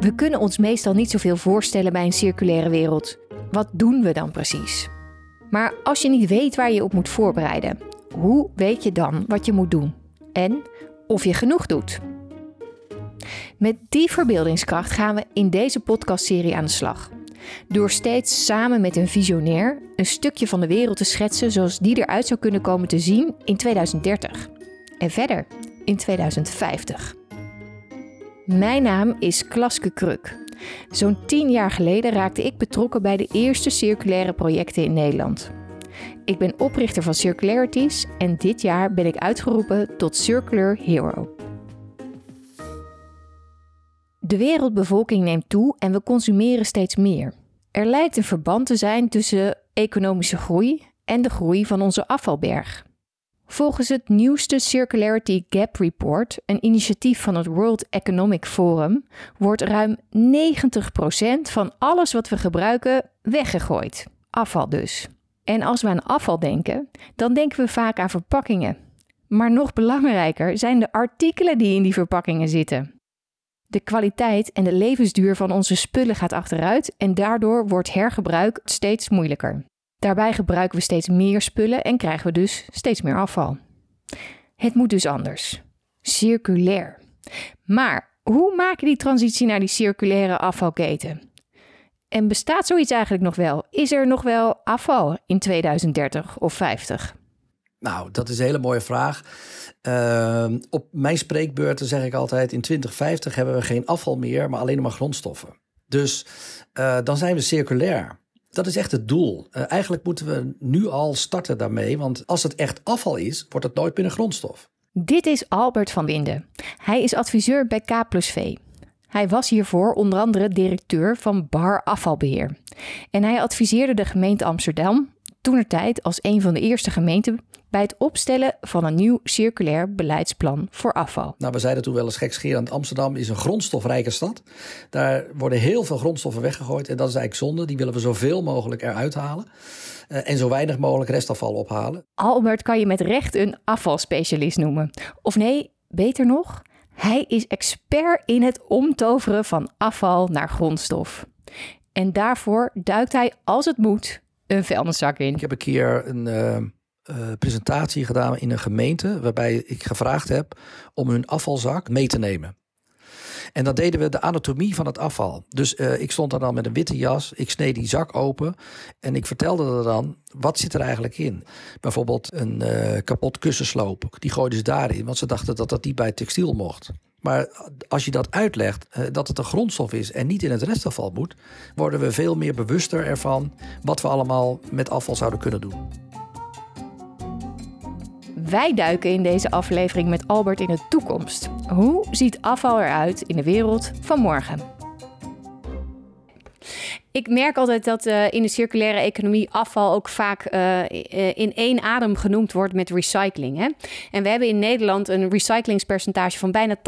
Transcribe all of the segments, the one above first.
We kunnen ons meestal niet zoveel voorstellen bij een circulaire wereld. Wat doen we dan precies? Maar als je niet weet waar je op moet voorbereiden, hoe weet je dan wat je moet doen? En of je genoeg doet? Met die verbeeldingskracht gaan we in deze podcastserie aan de slag. Door steeds samen met een visionair een stukje van de wereld te schetsen zoals die eruit zou kunnen komen te zien in 2030. En verder in 2050. Mijn naam is Klaske Kruk. Zo'n tien jaar geleden raakte ik betrokken bij de eerste circulaire projecten in Nederland. Ik ben oprichter van Circularities en dit jaar ben ik uitgeroepen tot Circular Hero. De wereldbevolking neemt toe en we consumeren steeds meer. Er lijkt een verband te zijn tussen economische groei en de groei van onze afvalberg. Volgens het nieuwste Circularity Gap Report, een initiatief van het World Economic Forum, wordt ruim 90% van alles wat we gebruiken weggegooid. Afval dus. En als we aan afval denken, dan denken we vaak aan verpakkingen. Maar nog belangrijker zijn de artikelen die in die verpakkingen zitten. De kwaliteit en de levensduur van onze spullen gaat achteruit en daardoor wordt hergebruik steeds moeilijker. Daarbij gebruiken we steeds meer spullen en krijgen we dus steeds meer afval. Het moet dus anders. Circulair. Maar hoe maken die transitie naar die circulaire afvalketen? En bestaat zoiets eigenlijk nog wel? Is er nog wel afval in 2030 of 50? Nou, dat is een hele mooie vraag. Uh, op mijn spreekbeurten zeg ik altijd: in 2050 hebben we geen afval meer, maar alleen maar grondstoffen. Dus uh, dan zijn we circulair. Dat is echt het doel. Uh, eigenlijk moeten we nu al starten daarmee, want als het echt afval is, wordt het nooit een grondstof. Dit is Albert van Winden. Hij is adviseur bij K V. Hij was hiervoor onder andere directeur van Bar Afvalbeheer. En hij adviseerde de gemeente Amsterdam, toenertijd als een van de eerste gemeenten bij het opstellen van een nieuw circulair beleidsplan voor afval. Nou, we zeiden toen wel eens gekscherend, Amsterdam is een grondstofrijke stad. Daar worden heel veel grondstoffen weggegooid en dat is eigenlijk zonde. Die willen we zoveel mogelijk eruit halen. Uh, en zo weinig mogelijk restafval ophalen. Albert kan je met recht een afvalspecialist noemen. Of nee, beter nog, hij is expert in het omtoveren van afval naar grondstof. En daarvoor duikt hij, als het moet, een vuilniszak in. Ik heb een keer een... Uh uh, presentatie gedaan in een gemeente waarbij ik gevraagd heb om hun afvalzak mee te nemen. En dan deden we de anatomie van het afval. Dus uh, ik stond daar dan met een witte jas. Ik sneed die zak open. En ik vertelde er dan, wat zit er eigenlijk in? Bijvoorbeeld een uh, kapot kussensloop. Die gooiden ze daarin, want ze dachten dat dat niet bij textiel mocht. Maar als je dat uitlegt, dat het een grondstof is en niet in het restafval moet, worden we veel meer bewuster ervan wat we allemaal met afval zouden kunnen doen. Wij duiken in deze aflevering met Albert in de toekomst. Hoe ziet afval eruit in de wereld van morgen? Ik merk altijd dat uh, in de circulaire economie afval ook vaak uh, in één adem genoemd wordt met recycling. Hè? En we hebben in Nederland een recyclingspercentage van bijna 80%.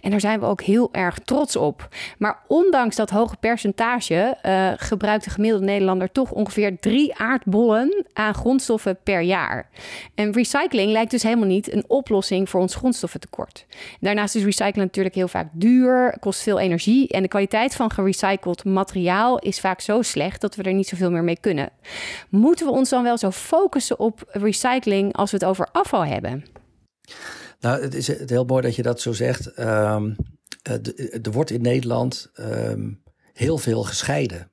En daar zijn we ook heel erg trots op. Maar ondanks dat hoge percentage gebruikt de gemiddelde Nederlander toch ongeveer drie aardbollen aan grondstoffen per jaar. En recycling lijkt dus helemaal niet een oplossing voor ons grondstoffentekort. Daarnaast is recycling natuurlijk heel vaak duur, kost veel energie en de kwaliteit van gerecycled materiaal materiaal is vaak zo slecht dat we er niet zoveel meer mee kunnen. Moeten we ons dan wel zo focussen op recycling als we het over afval hebben? Nou, het is heel mooi dat je dat zo zegt. Um, er wordt in Nederland um, heel veel gescheiden.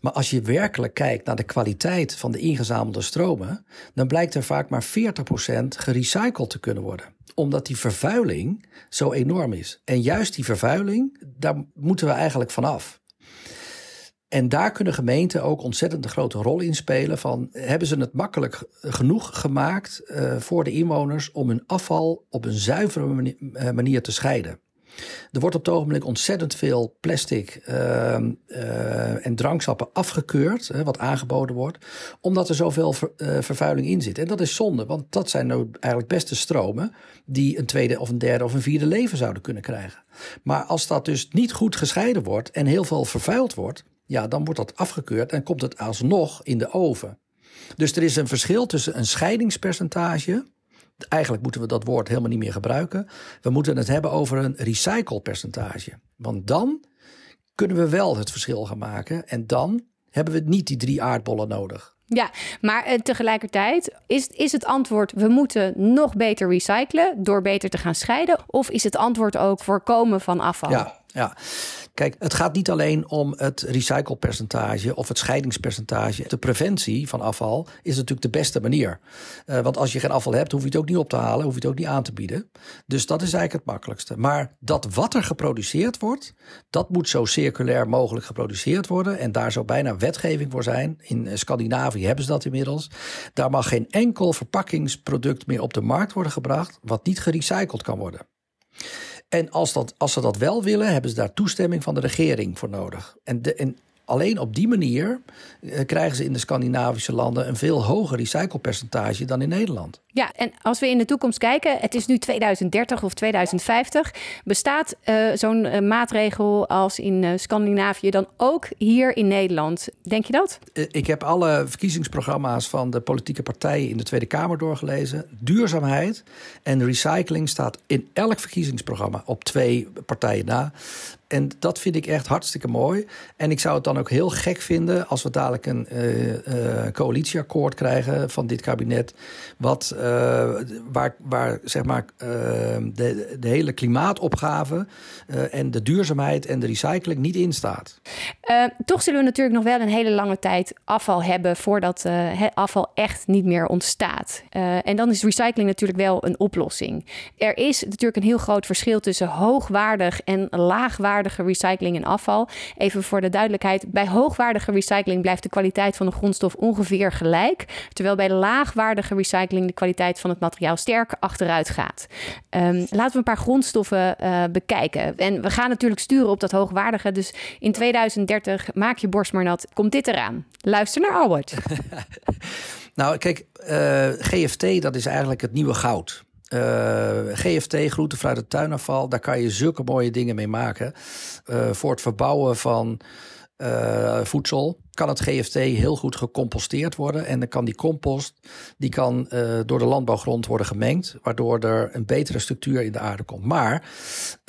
Maar als je werkelijk kijkt naar de kwaliteit van de ingezamelde stromen, dan blijkt er vaak maar 40% gerecycled te kunnen worden. Omdat die vervuiling zo enorm is. En juist die vervuiling, daar moeten we eigenlijk vanaf. En daar kunnen gemeenten ook ontzettend een grote rol in spelen. Van, hebben ze het makkelijk genoeg gemaakt uh, voor de inwoners om hun afval op een zuivere manier, uh, manier te scheiden? Er wordt op het ogenblik ontzettend veel plastic uh, en dranksappen afgekeurd, wat aangeboden wordt, omdat er zoveel ver, vervuiling in zit. En dat is zonde, want dat zijn nou eigenlijk beste stromen die een tweede of een derde of een vierde leven zouden kunnen krijgen. Maar als dat dus niet goed gescheiden wordt en heel veel vervuild wordt, ja, dan wordt dat afgekeurd en komt het alsnog in de oven. Dus er is een verschil tussen een scheidingspercentage eigenlijk moeten we dat woord helemaal niet meer gebruiken. We moeten het hebben over een recyclepercentage. Want dan kunnen we wel het verschil gaan maken. En dan hebben we niet die drie aardbollen nodig. Ja, maar eh, tegelijkertijd is, is het antwoord: we moeten nog beter recyclen door beter te gaan scheiden? Of is het antwoord ook voorkomen van afval? Ja, ja. Kijk, het gaat niet alleen om het recyclepercentage of het scheidingspercentage. De preventie van afval is natuurlijk de beste manier. Uh, want als je geen afval hebt, hoef je het ook niet op te halen, hoef je het ook niet aan te bieden. Dus dat is eigenlijk het makkelijkste. Maar dat wat er geproduceerd wordt, dat moet zo circulair mogelijk geproduceerd worden. En daar zou bijna wetgeving voor zijn. In eh, Scandinavië hebben ze dat inmiddels. Daar mag geen enkel verpakkingsproduct meer op de markt worden gebracht wat niet gerecycled kan worden. En als, dat, als ze dat wel willen, hebben ze daar toestemming van de regering voor nodig. En, de, en alleen op die manier eh, krijgen ze in de Scandinavische landen een veel hoger recyclepercentage dan in Nederland. Ja, en als we in de toekomst kijken, het is nu 2030 of 2050, bestaat uh, zo'n uh, maatregel als in uh, Scandinavië dan ook hier in Nederland? Denk je dat? Ik heb alle verkiezingsprogramma's van de politieke partijen in de Tweede Kamer doorgelezen. Duurzaamheid en recycling staat in elk verkiezingsprogramma op twee partijen na. En dat vind ik echt hartstikke mooi. En ik zou het dan ook heel gek vinden als we dadelijk een coalitieakkoord krijgen van dit kabinet. Wat uh, waar, waar zeg maar, de, de hele klimaatopgave en de duurzaamheid en de recycling niet in staat. toch zullen we natuurlijk nog wel een hele lange tijd afval hebben voordat afval echt niet meer ontstaat. en dan is recycling natuurlijk wel een oplossing. Er is natuurlijk een heel groot verschil tussen hoogwaardig en laagwaardige recycling en afval. Even voor de duidelijkheid: bij hoogwaardige recycling blijft de kwaliteit van de grondstof ongeveer gelijk, terwijl bij laagwaardige recycling de kwaliteit van het materiaal sterk achteruit gaat. Um, laten we een paar grondstoffen uh, bekijken. En we gaan natuurlijk sturen op dat hoogwaardige. Dus in 2030 maak je borst maar nat. Komt dit eraan? Luister naar Albert. nou, kijk, uh, eh, GFT dat is eigenlijk het nieuwe goud. Uh, GFT, groente, fruit en tuinafval, daar kan je zulke mooie dingen mee maken. Uh, voor het verbouwen van uh, voedsel kan het GFT heel goed gecomposteerd worden. En dan kan die compost die kan, uh, door de landbouwgrond worden gemengd, waardoor er een betere structuur in de aarde komt. Maar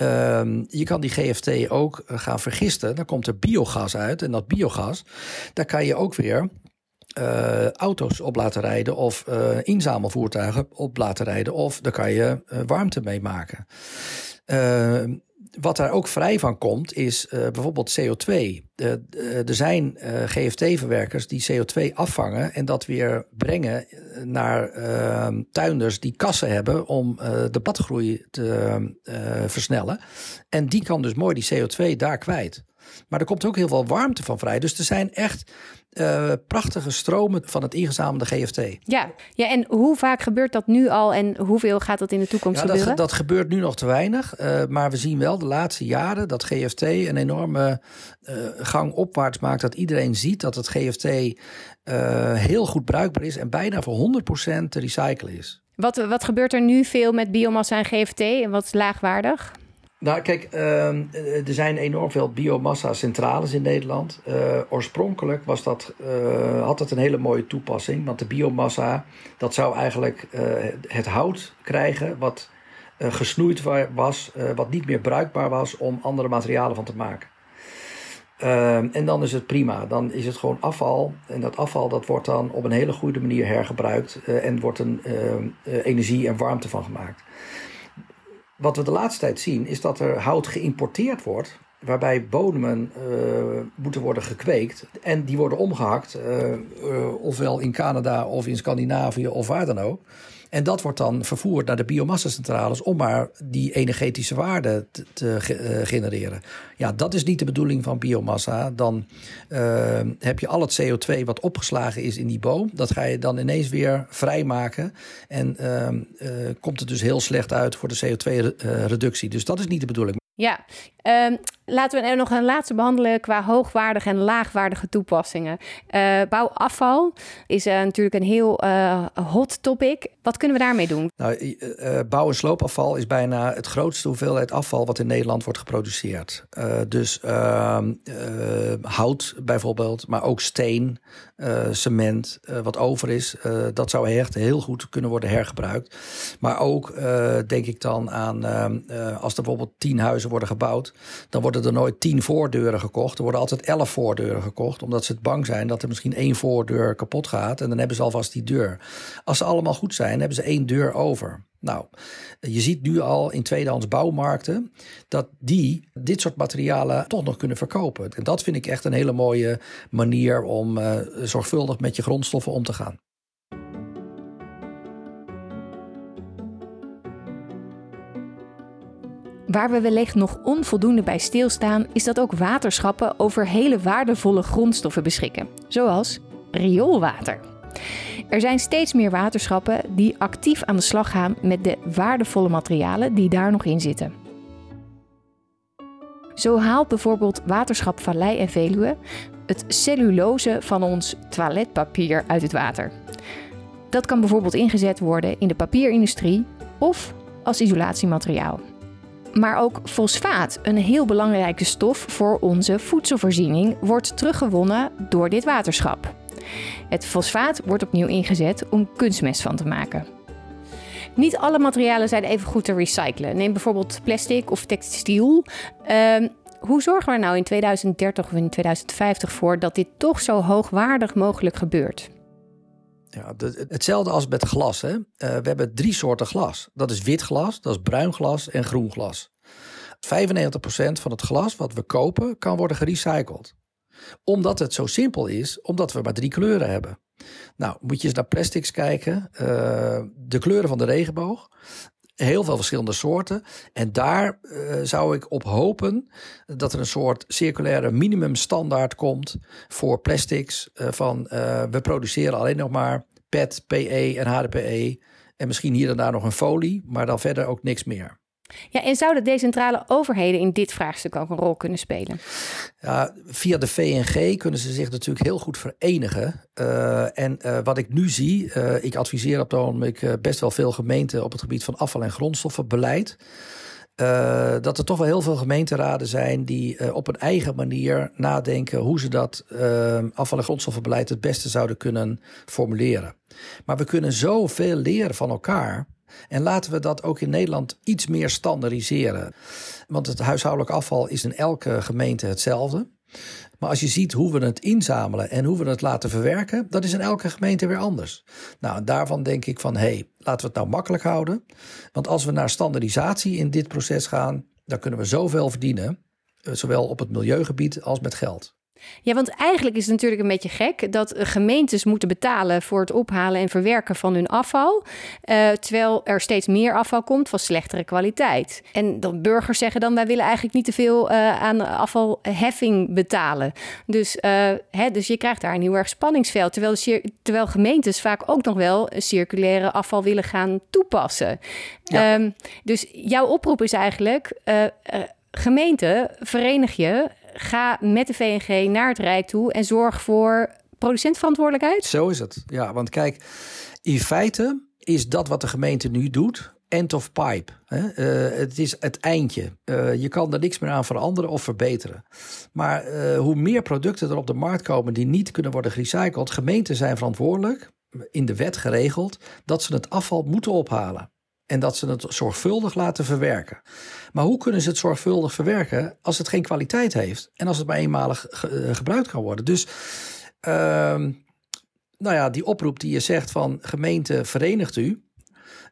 uh, je kan die GFT ook eh, gaan vergisten. Dan komt er biogas uit. En dat biogas, daar kan je ook weer auto's op laten rijden of inzamelvoertuigen op laten rijden. Of daar kan je warmte mee maken. Wat daar ook vrij van komt, is bijvoorbeeld CO2. er zijn GFT-verwerkers die CO2 afvangen en dat weer brengen naar ehm, tuinders die kassen hebben om de badgroei te versnellen. En die kan dus mooi die CO2 daar kwijt. Maar er komt ook heel veel warmte van vrij. Dus er zijn echt uh, prachtige stromen van het ingezamelde GFT. Ja. ja, en hoe vaak gebeurt dat nu al en hoeveel gaat dat in de toekomst ja, gebeuren? Dat, dat gebeurt nu nog te weinig. Uh, maar we zien wel de laatste jaren dat GFT een enorme uh, gang opwaarts maakt. Dat iedereen ziet dat het GFT heel goed bruikbaar is en bijna voor 100% te recyclen is. Wat, wat gebeurt er nu veel met biomassa en GFT en wat is laagwaardig? Nou, kijk, uh, er zijn enorm veel biomassa-centrales in Nederland. Uh, oorspronkelijk was dat, uh, had dat een hele mooie toepassing. Want de biomassa, dat zou eigenlijk het hout krijgen wat gesnoeid was, wat niet meer bruikbaar was om andere materialen van te maken. Ehm, en dan is het prima. Dan is het gewoon afval. En dat afval dat wordt dan op een hele goede manier hergebruikt. en wordt een ehm, energie en warmte van gemaakt. Wat we de laatste tijd zien is dat er hout geïmporteerd wordt waarbij bodemen uh, moeten worden gekweekt. En die worden omgehakt, uh, uh, ofwel in Canada of in Scandinavië of waar dan ook. En dat wordt dan vervoerd naar de biomassa-centrales om maar die energetische waarde te, te genereren. Ja, dat is niet de bedoeling van biomassa. Dan heb je al het CO2 wat opgeslagen is in die boom. Dat ga je dan ineens weer vrijmaken. En komt het dus heel slecht uit voor de CO2-reductie. Dus dat is niet de bedoeling. Ja, um, Laten we er nog een laatste behandelen qua hoogwaardige en laagwaardige toepassingen. Uh, bouwafval is uh, natuurlijk een heel uh, hot topic. Wat kunnen we daarmee doen? Nou, bouw- en sloopafval is bijna het grootste hoeveelheid afval wat in Nederland wordt geproduceerd. dus ehm, hout bijvoorbeeld, maar ook steen, cement, wat over is, dat zou echt heel goed kunnen worden hergebruikt. Maar ook denk ik dan aan ehm, als er bijvoorbeeld tien huizen worden gebouwd, dan worden er nooit tien voordeuren gekocht. Er worden altijd elf voordeuren gekocht, omdat ze het bang zijn dat er misschien één voordeur kapot gaat. En dan hebben ze alvast die deur. Als ze allemaal goed zijn, hebben ze één deur over. Nou, je ziet nu al in tweedehands bouwmarkten dat die dit soort materialen toch nog kunnen verkopen. En dat vind ik echt een hele mooie manier om uh, zorgvuldig met je grondstoffen om te gaan. Waar we wellicht nog onvoldoende bij stilstaan, is dat ook waterschappen over hele waardevolle grondstoffen beschikken, zoals rioolwater. Er zijn steeds meer waterschappen die actief aan de slag gaan met de waardevolle materialen die daar nog in zitten. Zo haalt bijvoorbeeld Waterschap Vallei en Veluwe het cellulose van ons toiletpapier uit het water. Dat kan bijvoorbeeld ingezet worden in de papierindustrie of als isolatiemateriaal. Maar ook fosfaat, een heel belangrijke stof voor onze voedselvoorziening, wordt teruggewonnen door dit waterschap. Het fosfaat wordt opnieuw ingezet om kunstmest van te maken. Niet alle materialen zijn even goed te recyclen. Neem bijvoorbeeld plastic of textiel. Uh, hoe zorgen we nou in 2030 of in 2050 voor dat dit toch zo hoogwaardig mogelijk gebeurt? Ja, hetzelfde als met glas. Hè? Uh, we hebben drie soorten glas. Dat is wit glas, dat is bruin glas en groen glas. 95% van het glas wat we kopen kan worden gerecycled. Omdat het zo simpel is, omdat we maar drie kleuren hebben. Nou, moet je eens naar plastics kijken. Uh, de kleuren van de regenboog heel veel verschillende soorten. En daar uh, zou ik op hopen dat er een soort circulaire minimumstandaard komt voor plastics. Uh, van uh, we produceren alleen nog maar PET, PE en HDPE. En misschien hier en daar nog een folie, maar dan verder ook niks meer. Ja, en zouden decentrale overheden in dit vraagstuk ook een rol kunnen spelen? Ja, via de VNG kunnen ze zich natuurlijk heel goed verenigen. Uh, en uh, wat ik nu zie, uh, ik adviseer op het best wel veel gemeenten op het gebied van afval- en grondstoffenbeleid. dat er toch wel heel veel gemeenteraden zijn die op een eigen manier nadenken hoe ze dat afval- en grondstoffenbeleid het beste zouden kunnen formuleren. Maar we kunnen zoveel leren van elkaar. En laten we dat ook in Nederland iets meer standaardiseren. Want het huishoudelijk afval is in elke gemeente hetzelfde. Maar als je ziet hoe we het inzamelen en hoe we het laten verwerken, dat is in elke gemeente weer anders. Nou, daarvan denk ik van hé, hey, laten we het nou makkelijk houden. Want als we naar standaardisatie in dit proces gaan, dan kunnen we zoveel verdienen, eh, zowel op het milieugebied als met geld. Ja, want eigenlijk is het natuurlijk een beetje gek dat gemeentes moeten betalen voor het ophalen en verwerken van hun afval. Uh, terwijl er steeds meer afval komt van slechtere kwaliteit. En dan burgers zeggen dan: wij willen eigenlijk niet te veel uh, aan afvalheffing betalen. Dus, uh, hè, dus je krijgt daar een heel erg spanningsveld. Terwijl, terwijl gemeentes vaak ook nog wel circulaire afval willen gaan toepassen. Ja. Um, dus jouw oproep is eigenlijk. gemeente, verenig je ga met de VNG naar het Rijk toe en zorg voor producentverantwoordelijkheid? Zo is het. Ja, want kijk, in feite is dat wat de gemeente nu doet. End of pipe. Hè? Uh, het is het eindje. Uh, je kan er niks meer aan veranderen of verbeteren. Maar uh, hoe meer producten er op de markt komen die niet kunnen worden gerecycled, gemeenten zijn verantwoordelijk, in de wet geregeld, dat ze het afval moeten ophalen. En dat ze het zorgvuldig laten verwerken. Maar hoe kunnen ze het zorgvuldig verwerken als het geen kwaliteit heeft en als het maar eenmalig ge gebruikt kan worden? Dus, uh, nou ja, die oproep die je zegt van gemeente verenigt u.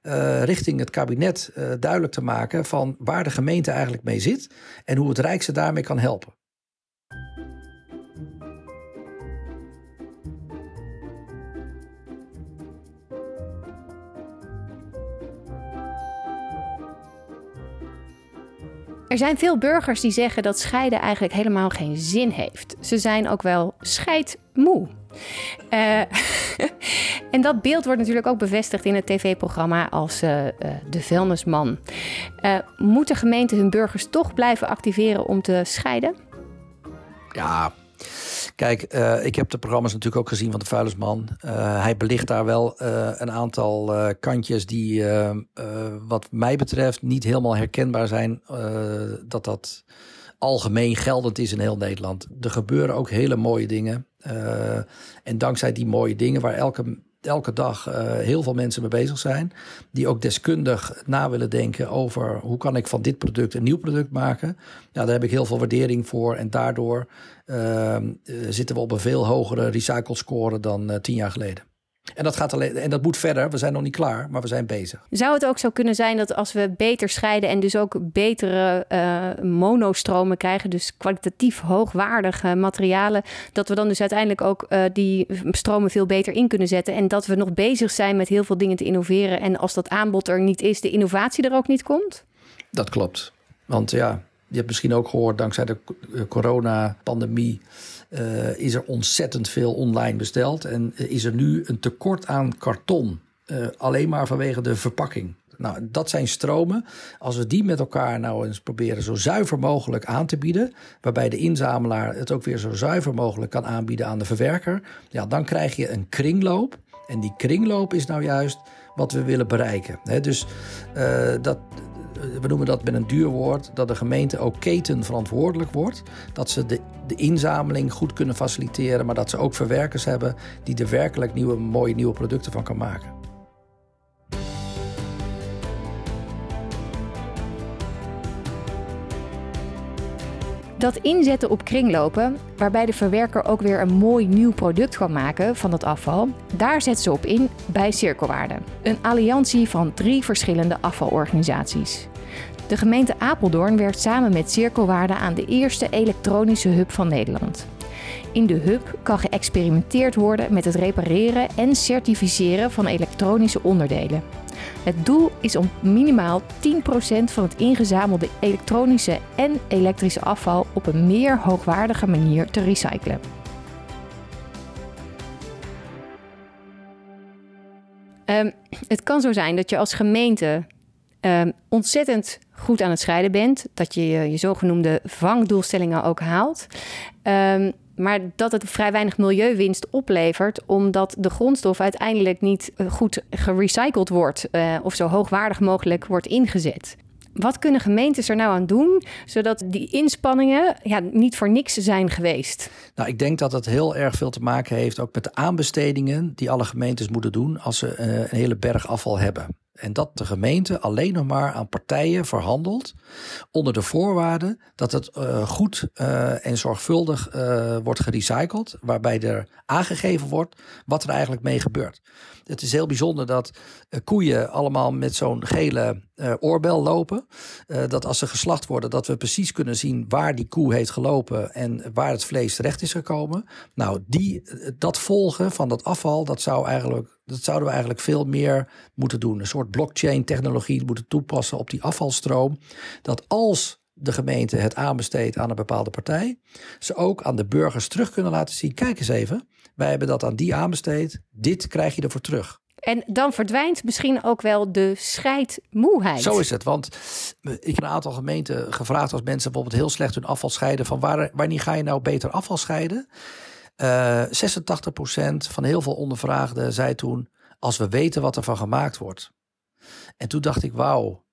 Uh, richting het kabinet uh, duidelijk te maken van waar de gemeente eigenlijk mee zit en hoe het Rijk ze daarmee kan helpen. Er zijn veel burgers die zeggen dat scheiden eigenlijk helemaal geen zin heeft. Ze zijn ook wel scheidmoe. Uh, en dat beeld wordt natuurlijk ook bevestigd in het tv-programma als uh, de vuilnisman. moeten gemeenten hun burgers toch blijven activeren om te scheiden? Ja, Kijk, ik heb de programma's natuurlijk ook gezien van de Vuilnisman. Uh, hij belicht daar wel uh, een aantal kantjes die, wat mij betreft, niet helemaal herkenbaar zijn. dat dat algemeen geldend is in heel Nederland. Er gebeuren ook hele mooie dingen. En dankzij die mooie dingen, waar elke, elke dag uh, heel veel mensen mee bezig zijn, die ook deskundig na willen denken over hoe kan ik van dit product een nieuw product maken. Ja, daar heb ik heel veel waardering voor. En daardoor uh, zitten we op een veel hogere recycle score dan tien jaar geleden. En dat, gaat alleen, en dat moet verder. We zijn nog niet klaar, maar we zijn bezig. Zou het ook zo kunnen zijn dat als we beter scheiden en dus ook betere uh, monostromen krijgen, dus kwalitatief hoogwaardige materialen, dat we dan dus uiteindelijk ook uh, die stromen veel beter in kunnen zetten en dat we nog bezig zijn met heel veel dingen te innoveren en als dat aanbod er niet is, de innovatie er ook niet komt? Dat klopt. Want ja, je hebt misschien ook gehoord, dankzij de coronapandemie uh, is er ontzettend veel online besteld. En is er nu een tekort aan karton. Uh, alleen maar vanwege de verpakking. Nou, dat zijn stromen. Als we die met elkaar nou eens proberen zo zuiver mogelijk aan te bieden, waarbij de inzamelaar het ook weer zo zuiver mogelijk kan aanbieden aan de verwerker, ja, dan krijg je een kringloop. En die kringloop is nou juist wat we willen bereiken. Dus dat, we noemen dat met een duur woord, dat de gemeente ook ketenverantwoordelijk wordt. Dat ze de, de inzameling goed kunnen faciliteren, maar dat ze ook verwerkers hebben die er werkelijk nieuwe, mooie nieuwe producten van kan maken. Dat inzetten op kringlopen, waarbij de verwerker ook weer een mooi nieuw product kan maken van het afval, daar zet ze op in bij Cirkelwaarde. Een alliantie van drie verschillende afvalorganisaties. De gemeente Apeldoorn werkt samen met Cirkelwaarde aan de eerste elektronische hub van Nederland. In de hub kan geëxperimenteerd worden met het repareren en certificeren van elektronische onderdelen. Het doel is om minimaal 10% van het ingezamelde elektronische en elektrische afval op een meer hoogwaardige manier te recyclen. Um, het kan zo zijn dat je als gemeente um, ontzettend goed aan het scheiden bent. Dat je je, je zogenoemde vangdoelstellingen ook haalt. Um, maar dat het vrij weinig milieuwinst oplevert, omdat de grondstof uiteindelijk niet eh, goed gerecycled wordt uh, of zo hoogwaardig mogelijk wordt ingezet. Wat kunnen gemeentes er nou aan doen, zodat die inspanningen ja, niet voor niks zijn geweest? Nou, ik denk dat het heel erg veel te maken heeft ook met de aanbestedingen die alle gemeentes moeten doen als ze uh, een hele berg afval hebben. En dat de gemeente alleen nog maar aan partijen verhandelt onder de voorwaarde dat het uh, goed uh, en zorgvuldig uh, wordt gerecycled, waarbij er aangegeven wordt wat er eigenlijk mee gebeurt. Het is heel bijzonder dat koeien allemaal met zo'n gele oorbel lopen. dat als ze geslacht worden, dat we precies kunnen zien waar die koe heeft gelopen en waar het vlees terecht is gekomen. Nou, die, dat volgen van dat afval, dat zou eigenlijk dat zouden we eigenlijk veel meer moeten doen. Een soort blockchain-technologie moeten toepassen op die afvalstroom. Dat als de gemeente het aanbesteedt aan een bepaalde partij, ze ook aan de burgers terug kunnen laten zien: kijk eens even, wij hebben dat aan die aanbesteed, dit krijg je ervoor terug. En dan verdwijnt misschien ook wel de scheidmoeheid. Zo is het. Want ik heb een aantal gemeenten gevraagd als mensen bijvoorbeeld heel slecht hun afval scheiden. Van waar, wanneer ga je nou beter afval scheiden? Uh, eh, 86% van heel veel ondervraagden zei toen: Als we weten wat er van gemaakt wordt. En toen dacht ik: Wauw.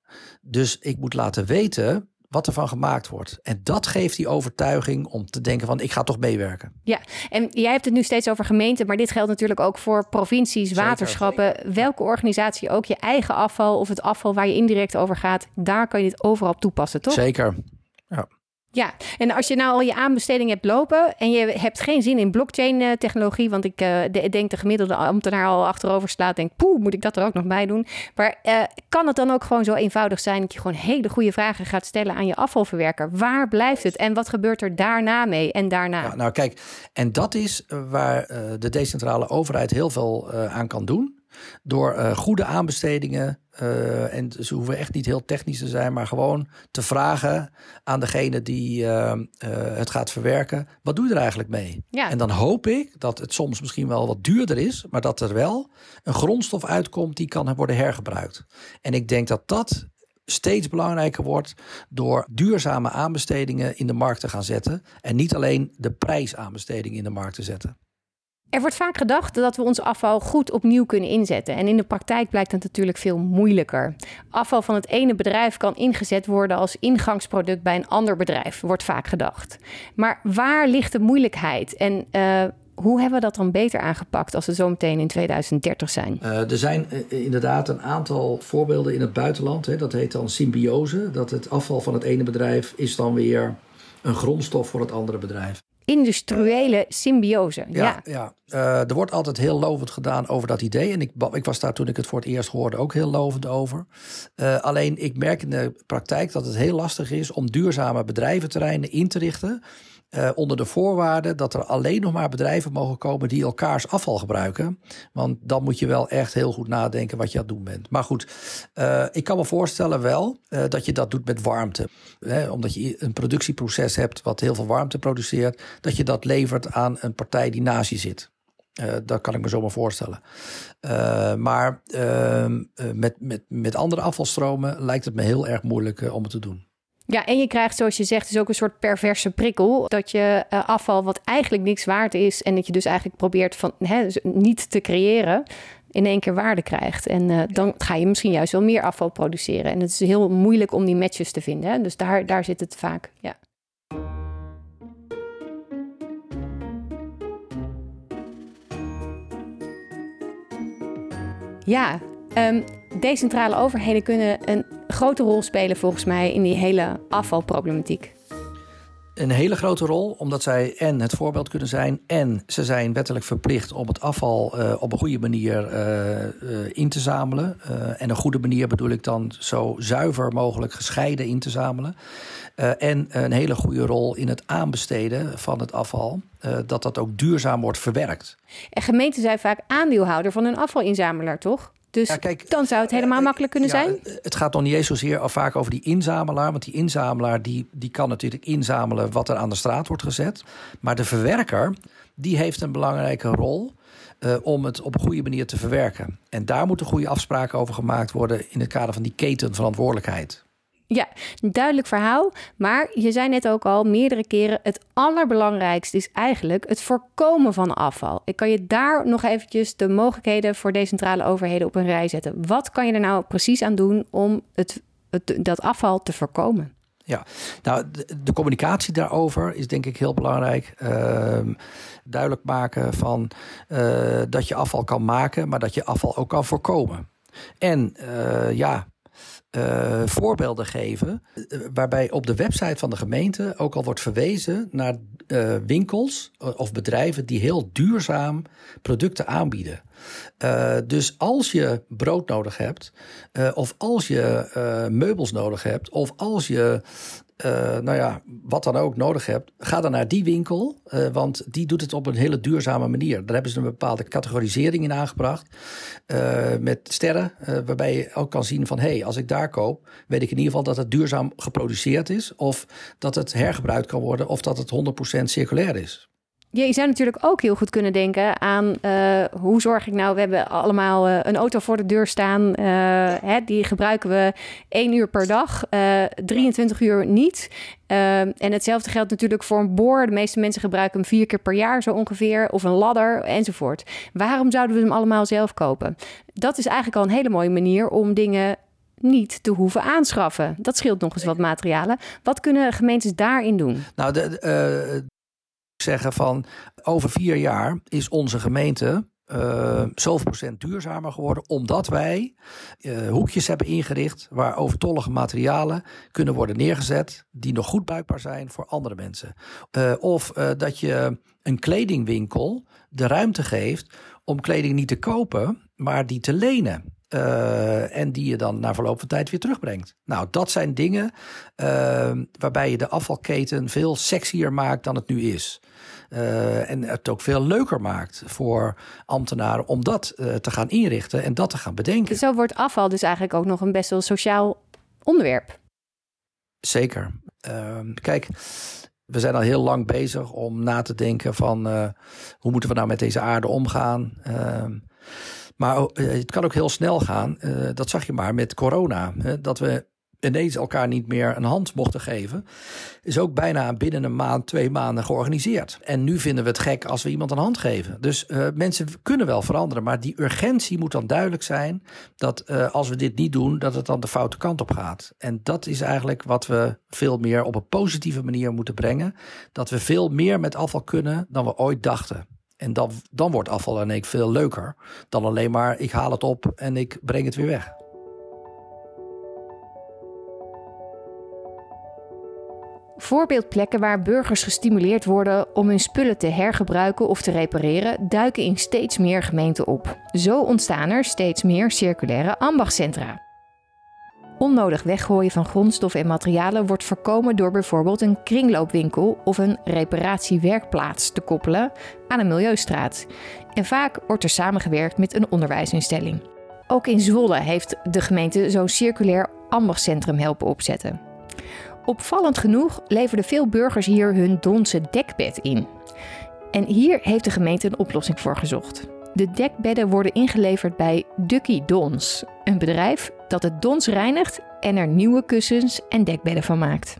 Dus ik moet laten weten wat er van gemaakt wordt. En dat geeft die overtuiging om te denken van ik ga toch meewerken. Ja, en jij hebt het nu steeds over gemeenten, maar dit geldt natuurlijk ook voor provincies, waterschappen, welke organisatie ook je eigen afval of het afval waar je indirect over gaat, daar kan je dit overal toepassen, toch? Zeker. Ja. En als je nou al je aanbesteding hebt lopen en je hebt geen zin in blockchain-technologie, want ik uh, denk de gemiddelde ambtenaar al achterover slaat, denkt, poeh, moet ik dat er ook nog bij doen? Maar uh, kan het dan ook gewoon zo eenvoudig zijn dat je gewoon hele goede vragen gaat stellen aan je afvalverwerker? Waar blijft het en wat gebeurt er daarna mee en daarna? Ja, nou kijk, en dat is waar de decentrale overheid heel veel aan kan doen. Door uh, goede aanbestedingen. Uh, en ze hoeven echt niet heel technisch te zijn, maar gewoon te vragen aan degene die uh, het gaat verwerken: wat doe je er eigenlijk mee? Ja. En dan hoop ik dat het soms misschien wel wat duurder is, maar dat er wel een grondstof uitkomt die kan worden hergebruikt. En ik denk dat dat steeds belangrijker wordt door duurzame aanbestedingen in de markt te gaan zetten. En niet alleen de prijsaanbesteding in de markt te zetten. Er wordt vaak gedacht dat we ons afval goed opnieuw kunnen inzetten. En in de praktijk blijkt dat natuurlijk veel moeilijker. Afval van het ene bedrijf kan ingezet worden als ingangsproduct bij een ander bedrijf, wordt vaak gedacht. Maar waar ligt de moeilijkheid? En uh, hoe hebben we dat dan beter aangepakt als we zo meteen in 2030 zijn? Uh, er zijn uh, inderdaad een aantal voorbeelden in het buitenland. Hè. Dat heet dan symbiose. Dat het afval van het ene bedrijf is dan weer een grondstof voor het andere bedrijf. Industriële symbiose. Ja, ja. ja. Uh, er wordt altijd heel lovend gedaan over dat idee. En ik, ik, was daar toen ik het voor het eerst hoorde ook heel lovend over. alleen ik merk in de praktijk dat het heel lastig is om duurzame bedrijventerreinen in te richten uh, onder de voorwaarde dat er alleen nog maar bedrijven mogen komen die elkaars afval gebruiken. Want dan moet je wel echt heel goed nadenken wat je aan het doen bent. Maar goed, uh, ik kan me voorstellen wel uh, dat je dat doet met warmte. Hè, omdat je een productieproces hebt wat heel veel warmte produceert. Dat je dat levert aan een partij die naast je zit. Dat kan ik me zomaar voorstellen. Maar uh, met, met, met andere afvalstromen lijkt het me heel erg moeilijk om het te doen. Ja, en je krijgt, zoals je zegt, dus ook een soort perverse prikkel. Dat je uh, afval wat eigenlijk niks waard is. En dat je dus eigenlijk probeert van hè, dus niet te creëren. In één keer waarde krijgt. En uh, dan ga je misschien juist wel meer afval produceren. En het is heel moeilijk om die matches te vinden. Hè? Dus daar, daar zit het vaak. Ja. Ja, um, decentrale overheden kunnen een grote rol spelen volgens mij in die hele afvalproblematiek. Een hele grote rol, omdat zij en het voorbeeld kunnen zijn en ze zijn wettelijk verplicht om het afval uh, op een goede manier uh, uh, in te zamelen. en een goede manier bedoel ik dan zo zuiver mogelijk gescheiden in te zamelen. en een hele goede rol in het aanbesteden van het afval, dat dat ook duurzaam wordt verwerkt. En gemeenten zijn vaak aandeelhouder van een afvalinzamelaar, toch? Dus ja, kijk, dan zou het helemaal uh, makkelijk kunnen ja, zijn? Het gaat nog niet eens zozeer al vaak over die inzamelaar. Want die inzamelaar die, die kan natuurlijk inzamelen wat er aan de straat wordt gezet. Maar de verwerker die heeft een belangrijke rol uh, om het op een goede manier te verwerken. En daar moeten goede afspraken over gemaakt worden in het kader van die ketenverantwoordelijkheid. Ja, duidelijk verhaal. Maar je zei net ook al meerdere keren: het allerbelangrijkste is eigenlijk het voorkomen van afval. Ik kan je daar nog eventjes de mogelijkheden voor decentrale overheden op een rij zetten. Wat kan je er nou precies aan doen om het, dat afval te voorkomen? Ja, nou, de, communicatie daarover is denk ik heel belangrijk. Uh, duidelijk maken van uh, dat je afval kan maken, maar dat je afval ook kan voorkomen. En uh, ja, uh, voorbeelden geven. Uh, waarbij op de website van de gemeente ook al wordt verwezen naar uh, winkels of bedrijven die heel duurzaam producten aanbieden. dus als je brood nodig hebt, of als je meubels nodig hebt, of als je uh, nou ja, wat dan ook nodig hebt, ga dan naar die winkel. Uh, want die doet het op een hele duurzame manier. Daar hebben ze een bepaalde categorisering in aangebracht. Uh, met sterren, waarbij je ook kan zien van... hé, hey, als ik daar koop, weet ik in ieder geval dat het duurzaam geproduceerd is... of dat het hergebruikt kan worden of dat het 100% circulair is. Je zou natuurlijk ook heel goed kunnen denken aan uh, hoe zorg ik nou? We hebben allemaal uh, een auto voor de deur staan. Uh, hè, die gebruiken we één uur per dag, 23 uur niet. en hetzelfde geldt natuurlijk voor een boor. De meeste mensen gebruiken hem vier keer per jaar zo ongeveer. Of een ladder enzovoort. Waarom zouden we hem allemaal zelf kopen? Dat is eigenlijk al een hele mooie manier om dingen niet te hoeven aanschaffen. Dat scheelt nog eens wat materialen. Wat kunnen gemeentes daarin doen? Nou, de, zeggen van over vier jaar is onze gemeente uh, zoveel procent duurzamer geworden, omdat wij uh, hoekjes hebben ingericht waar overtollige materialen kunnen worden neergezet die nog goed bruikbaar zijn voor andere mensen. Uh, of dat je een kledingwinkel de ruimte geeft om kleding niet te kopen, maar die te lenen. Uh, en die je dan na verloop van tijd weer terugbrengt. Nou, dat zijn dingen uh, waarbij je de afvalketen veel sexier maakt dan het nu is. Uh, en het ook veel leuker maakt voor ambtenaren om dat uh, te gaan inrichten en dat te gaan bedenken. Zo wordt afval dus eigenlijk ook nog een best wel sociaal onderwerp. Zeker. Ehm, kijk, we zijn al heel lang bezig om na te denken van hoe moeten we nou met deze aarde omgaan. Maar het kan ook heel snel gaan. dat zag je maar met corona. dat we ineens elkaar niet meer een hand mochten geven, is ook bijna binnen een maand, twee maanden georganiseerd. En nu vinden we het gek als we iemand een hand geven. Dus uh, mensen kunnen wel veranderen, maar die urgentie moet dan duidelijk zijn dat als we dit niet doen, dat het dan de foute kant op gaat. En dat is eigenlijk wat we veel meer op een positieve manier moeten brengen. Dat we veel meer met afval kunnen dan we ooit dachten. En dan, dan wordt afval en ik veel leuker dan alleen maar ik haal het op en ik breng het weer weg. Voorbeeldplekken waar burgers gestimuleerd worden om hun spullen te hergebruiken of te repareren, duiken in steeds meer gemeenten op. Zo ontstaan er steeds meer circulaire ambachtcentra. Onnodig weggooien van grondstoffen en materialen wordt voorkomen door bijvoorbeeld een kringloopwinkel of een reparatiewerkplaats te koppelen aan een milieustraat. En vaak wordt er samengewerkt met een onderwijsinstelling. Ook in Zwolle heeft de gemeente zo'n circulair ambachtcentrum helpen opzetten. Opvallend genoeg leverden veel burgers hier hun Donse dekbed in. En hier heeft de gemeente een oplossing voor gezocht. De dekbedden worden ingeleverd bij Ducky Dons, een bedrijf dat het dons reinigt en er nieuwe kussens en dekbedden van maakt.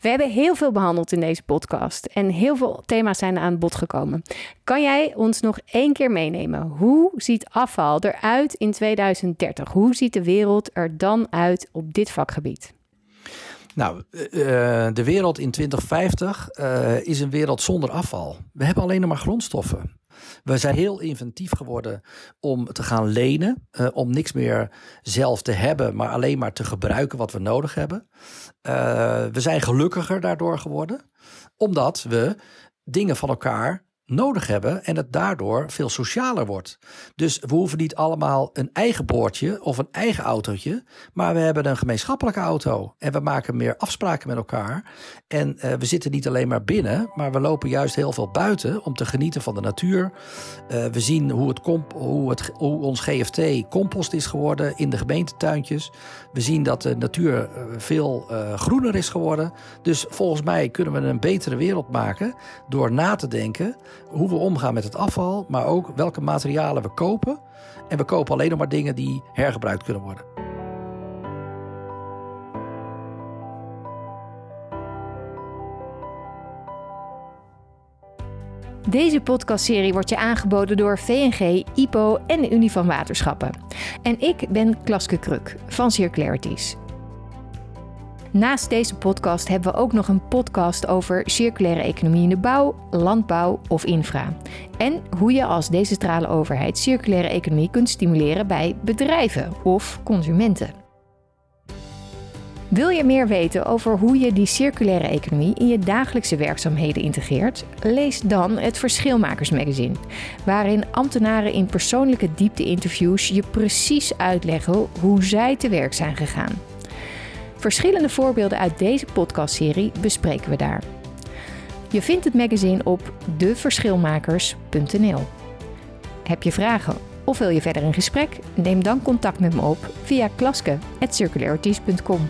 We hebben heel veel behandeld in deze podcast en heel veel thema's zijn aan bod gekomen. Kan jij ons nog één keer meenemen? Hoe ziet afval eruit in 2030? Hoe ziet de wereld er dan uit op dit vakgebied? Nou, uh, de wereld in 2050 uh, is een wereld zonder afval. We hebben alleen nog maar grondstoffen. We zijn heel inventief geworden om te gaan lenen, om niks meer zelf te hebben, maar alleen maar te gebruiken wat we nodig hebben. we zijn gelukkiger daardoor geworden, omdat we dingen van elkaar nodig hebben en het daardoor veel socialer wordt. Dus we hoeven niet allemaal een eigen boordje of een eigen autootje, maar we hebben een gemeenschappelijke auto en we maken meer afspraken met elkaar. En uh, we zitten niet alleen maar binnen, maar we lopen juist heel veel buiten om te genieten van de natuur. Uh, we zien hoe, het hoe, het, hoe ons GFT compost is geworden in de gemeentetuintjes. We zien dat de natuur uh, veel groener is geworden. Dus volgens mij kunnen we een betere wereld maken door na te denken hoe we omgaan met het afval, maar ook welke materialen we kopen. En we kopen alleen nog maar dingen die hergebruikt kunnen worden. Deze podcastserie wordt je aangeboden door VNG, IPO en de Unie van Waterschappen. En ik ben Klaske Kruk van Circularities. Naast deze podcast hebben we ook nog een podcast over circulaire economie in de bouw, landbouw of infra. En hoe je als decentrale overheid circulaire economie kunt stimuleren bij bedrijven of consumenten. Wil je meer weten over hoe je die circulaire economie in je dagelijkse werkzaamheden integreert? Lees dan het Verschilmakers magazine, waarin ambtenaren in persoonlijke diepte-interviews je precies uitleggen hoe zij te werk zijn gegaan. Verschillende voorbeelden uit deze podcastserie bespreken we daar. Je vindt het magazine op deverschilmakers.nl. Heb je vragen of wil je verder in gesprek? Neem dan contact met me op via klaske.circularities.com.